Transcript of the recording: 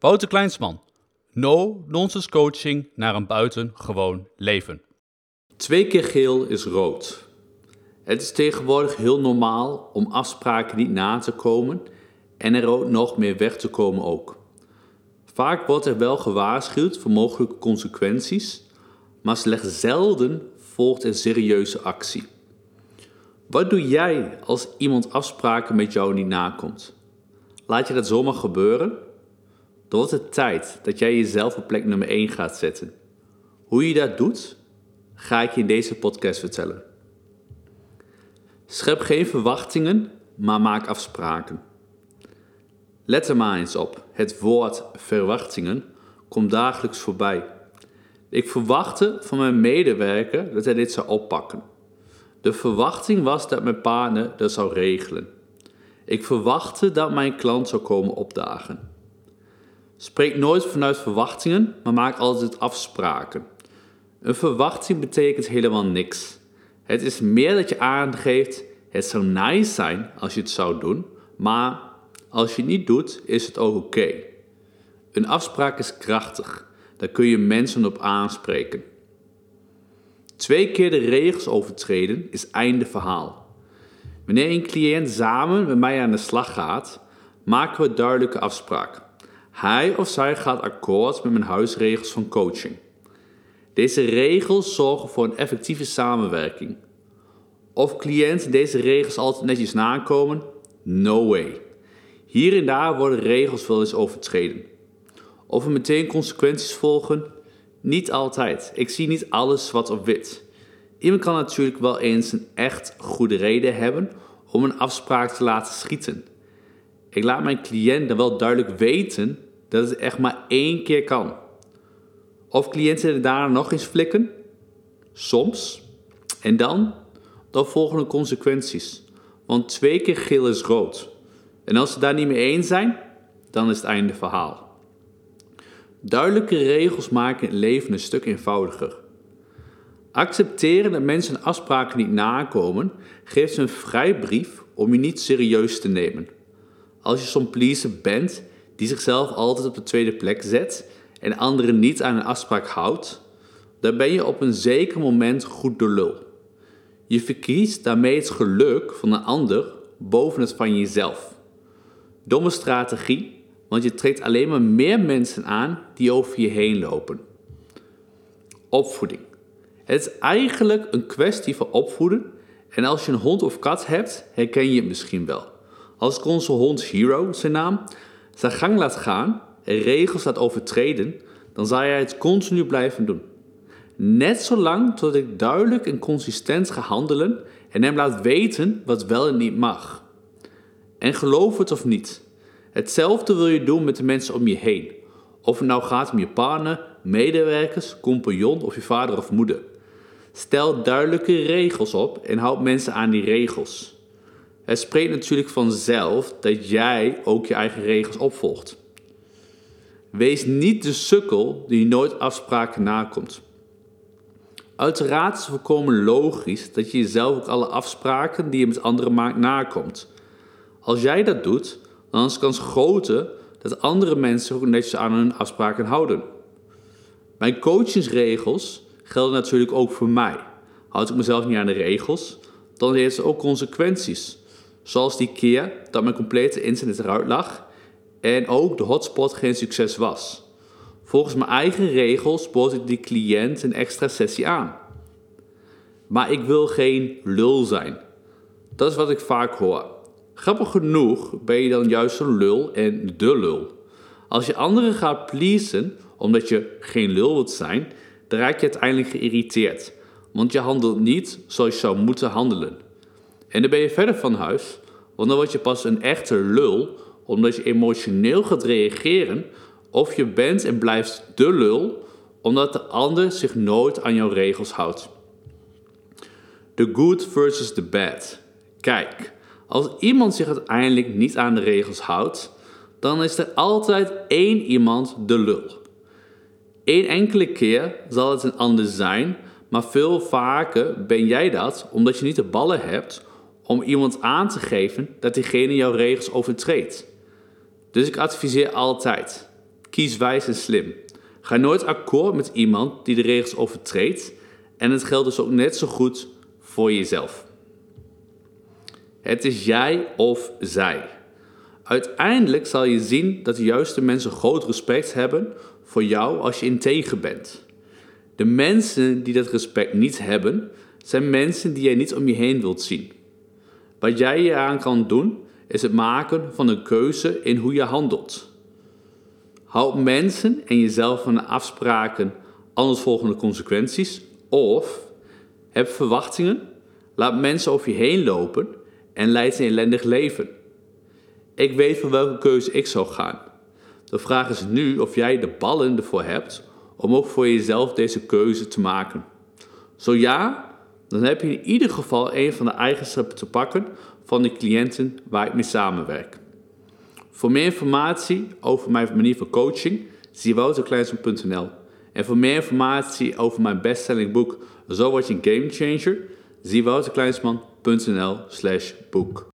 Wouter Kleinsman. No-nonsense coaching naar een buitengewoon leven. Twee keer geel is rood. Het is tegenwoordig heel normaal om afspraken niet na te komen en er ook nog meer weg te komen ook. Vaak wordt er wel gewaarschuwd voor mogelijke consequenties, maar slechts zelden volgt er serieuze actie. Wat doe jij als iemand afspraken met jou niet nakomt? Laat je dat zomaar gebeuren? Dan wordt het tijd dat jij jezelf op plek nummer 1 gaat zetten. Hoe je dat doet, ga ik je in deze podcast vertellen. Schep geen verwachtingen, maar maak afspraken. Let er maar eens op. Het woord verwachtingen komt dagelijks voorbij. Ik verwachtte van mijn medewerker dat hij dit zou oppakken. De verwachting was dat mijn partner dat zou regelen. Ik verwachtte dat mijn klant zou komen opdagen. Spreek nooit vanuit verwachtingen, maar maak altijd afspraken. Een verwachting betekent helemaal niks. Het is meer dat je aangeeft: het zou nice zijn als je het zou doen, maar als je het niet doet, is het ook oké. Een afspraak is krachtig, daar kun je mensen op aanspreken. Twee keer de regels overtreden is einde verhaal. Wanneer een cliënt samen met mij aan de slag gaat, maken we duidelijke afspraken. Hij of zij gaat akkoord met mijn huisregels van coaching. Deze regels zorgen voor een effectieve samenwerking. Of cliënten deze regels altijd netjes nakomen? No way. Hier en daar worden regels wel eens overtreden. Of er meteen consequenties volgen? Niet altijd. Ik zie niet alles zwart op wit. Iemand kan natuurlijk wel eens een echt goede reden hebben om een afspraak te laten schieten. Ik laat mijn cliënt dan wel duidelijk weten dat het echt maar één keer kan. Of cliënten er daarna nog eens flikken? Soms. En dan? Dan volgen er consequenties. Want twee keer geel is rood. En als ze daar niet mee eens zijn, dan is het einde verhaal. Duidelijke regels maken het leven een stuk eenvoudiger. Accepteren dat mensen afspraken niet nakomen, geeft ze een vrijbrief om je niet serieus te nemen. Als je zo'n pleaser bent die zichzelf altijd op de tweede plek zet en anderen niet aan een afspraak houdt, dan ben je op een zeker moment goed de lul. Je verkiest daarmee het geluk van een ander boven het van jezelf. Domme strategie, want je trekt alleen maar meer mensen aan die over je heen lopen. Opvoeding. Het is eigenlijk een kwestie van opvoeden en als je een hond of kat hebt, herken je het misschien wel. Als ik onze hond Hero, zijn naam, zijn gang laat gaan en regels laat overtreden, dan zal jij het continu blijven doen. Net zolang tot ik duidelijk en consistent ga handelen en hem laat weten wat wel en niet mag. En geloof het of niet, hetzelfde wil je doen met de mensen om je heen. Of het nou gaat om je partner, medewerkers, compagnon of je vader of moeder. Stel duidelijke regels op en houd mensen aan die regels. Het spreekt natuurlijk vanzelf dat jij ook je eigen regels opvolgt. Wees niet de sukkel die nooit afspraken nakomt. Uiteraard is het volkomen logisch dat je jezelf ook alle afspraken die je met anderen maakt nakomt. Als jij dat doet, dan is de kans groter dat andere mensen ook netjes aan hun afspraken houden. Mijn coachingsregels gelden natuurlijk ook voor mij. Houd ik mezelf niet aan de regels, dan heeft het ook consequenties. Zoals die keer dat mijn complete internet eruit lag en ook de hotspot geen succes was. Volgens mijn eigen regels bood ik die cliënt een extra sessie aan. Maar ik wil geen lul zijn. Dat is wat ik vaak hoor. Grappig genoeg ben je dan juist een lul en de lul. Als je anderen gaat pleasen omdat je geen lul wilt zijn, dan raak je uiteindelijk geïrriteerd. Want je handelt niet zoals je zou moeten handelen. En dan ben je verder van huis, want dan word je pas een echte lul omdat je emotioneel gaat reageren of je bent en blijft de lul omdat de ander zich nooit aan jouw regels houdt. The good versus the bad. Kijk, als iemand zich uiteindelijk niet aan de regels houdt, dan is er altijd één iemand de lul. Eén enkele keer zal het een ander zijn, maar veel vaker ben jij dat omdat je niet de ballen hebt om iemand aan te geven dat diegene jouw regels overtreedt. Dus ik adviseer altijd: Kies wijs en slim. Ga nooit akkoord met iemand die de regels overtreedt. En het geldt dus ook net zo goed voor jezelf. Het is jij of zij. Uiteindelijk zal je zien dat de juiste mensen groot respect hebben voor jou als je integer bent. De mensen die dat respect niet hebben, zijn mensen die jij niet om je heen wilt zien. Wat jij je aan kan doen, is het maken van een keuze in hoe je handelt. Houd mensen en jezelf van de afspraken, anders volgende consequenties. Of heb verwachtingen, laat mensen over je heen lopen en leid een ellendig leven. Ik weet voor welke keuze ik zou gaan. De vraag is nu of jij de ballen ervoor hebt om ook voor jezelf deze keuze te maken. Zo ja, dan heb je in ieder geval een van de eigenschappen te pakken van de cliënten waar ik mee samenwerk. Voor meer informatie over mijn manier van coaching, zie wouterkleinsman.nl. En voor meer informatie over mijn bestselling boek Zo word je een gamechanger, zie wouterkleinsman.nl slash boek.